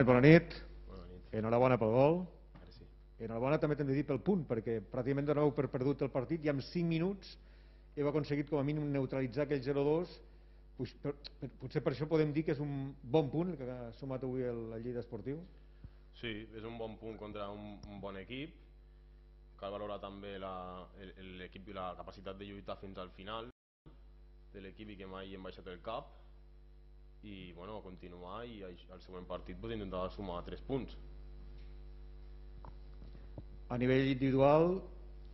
Bona nit. Bona nit. Enhorabona pel gol. Merci. Enhorabona també t'hem de dir pel punt, perquè pràcticament doneu per perdut el partit i en 5 minuts heu aconseguit com a mínim neutralitzar aquell 0-2. Pues, per, per, potser per això podem dir que és un bon punt que ha sumat avui el, el Lleida Esportiu. Sí, és un bon punt contra un, un bon equip. Cal valorar també l'equip i la capacitat de lluitar fins al final de l'equip i que mai hem baixat el cap bueno, continuar i al següent partit pues, intentar sumar 3 punts. A nivell individual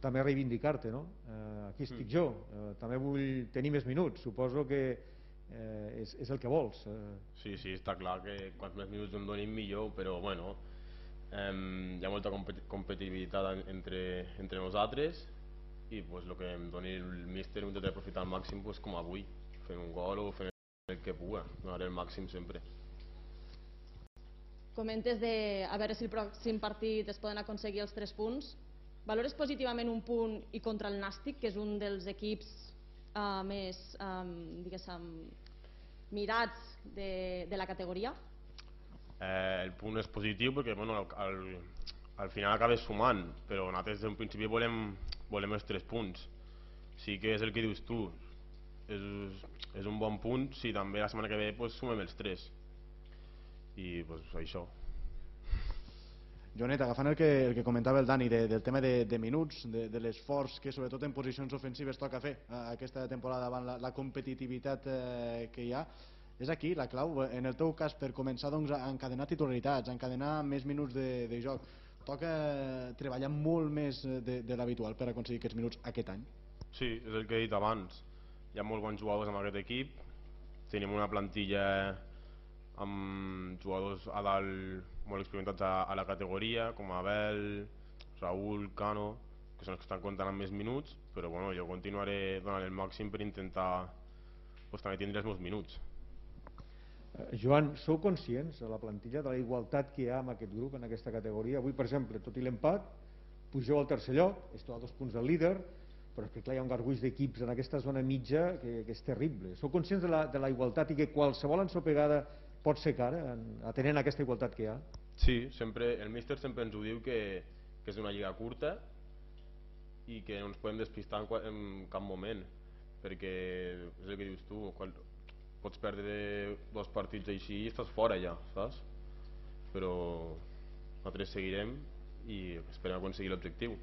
també reivindicar-te, no? Eh, aquí estic jo, eh, també vull tenir més minuts, suposo que eh, és, és el que vols. Eh, Sí, sí, està clar que quants més minuts em donin millor, però bueno, em, hi ha molta competi- competitivitat en- entre, entre nosaltres i pues, el que em doni el míster ho intentaré aprofitar al màxim pues, com avui, fent un gol o fent el que puga, donaré el màxim sempre. Comentes de a veure si el pròxim partit es poden aconseguir els 3 punts. Valores positivament un punt i contra el Nàstic, que és un dels equips eh, més, eh, diguéssim, mirats de, de la categoria? Eh, el punt és positiu perquè bueno, al, al, al final acabes sumant, però nosaltres des d'un principi volem, volem els 3 punts. Sí que és el que dius tu, és, és un bon punt si també la setmana que ve pues, sumem els 3. I pues, això. Joanet, agafant el que, el que comentava el Dani de, del tema de, de minuts, de, de l'esforç que sobretot en posicions ofensives toca fer eh, aquesta temporada davant la, la competitivitat eh, que hi ha, és aquí la clau. En el teu cas, per començar doncs, a encadenar titularitats, a encadenar més minuts de, de joc, toca treballar molt més de, de l'habitual per aconseguir aquests minuts aquest any. Sí, és el que he dit abans. Hi ha molt bons jugadors en aquest equip. Tenim una plantilla amb jugadors a dalt molt experimentats a, a la categoria, com Abel, Raúl, Cano, que són els que estan comptant amb més minuts, però bueno, jo continuaré donant el màxim per intentar pues, també tindre els meus minuts. Eh, Joan, sou conscients de la plantilla de la igualtat que hi ha en aquest grup, en aquesta categoria? Avui, per exemple, tot i l'empat, pugeu al tercer lloc, esteu a dos punts del líder, però és que clar, hi ha un garguix d'equips en aquesta zona mitja que, que és terrible. Sou conscients de la, de la igualtat i que qualsevol ensopegada pot ser cara, en, atenent aquesta igualtat que hi ha? Sí, sempre, el míster sempre ens ho diu que, que és una lliga curta i que no ens podem despistar en, en cap moment perquè és el que dius tu quan pots perdre dos partits així i estàs fora ja, saps? però nosaltres seguirem i esperem aconseguir l'objectiu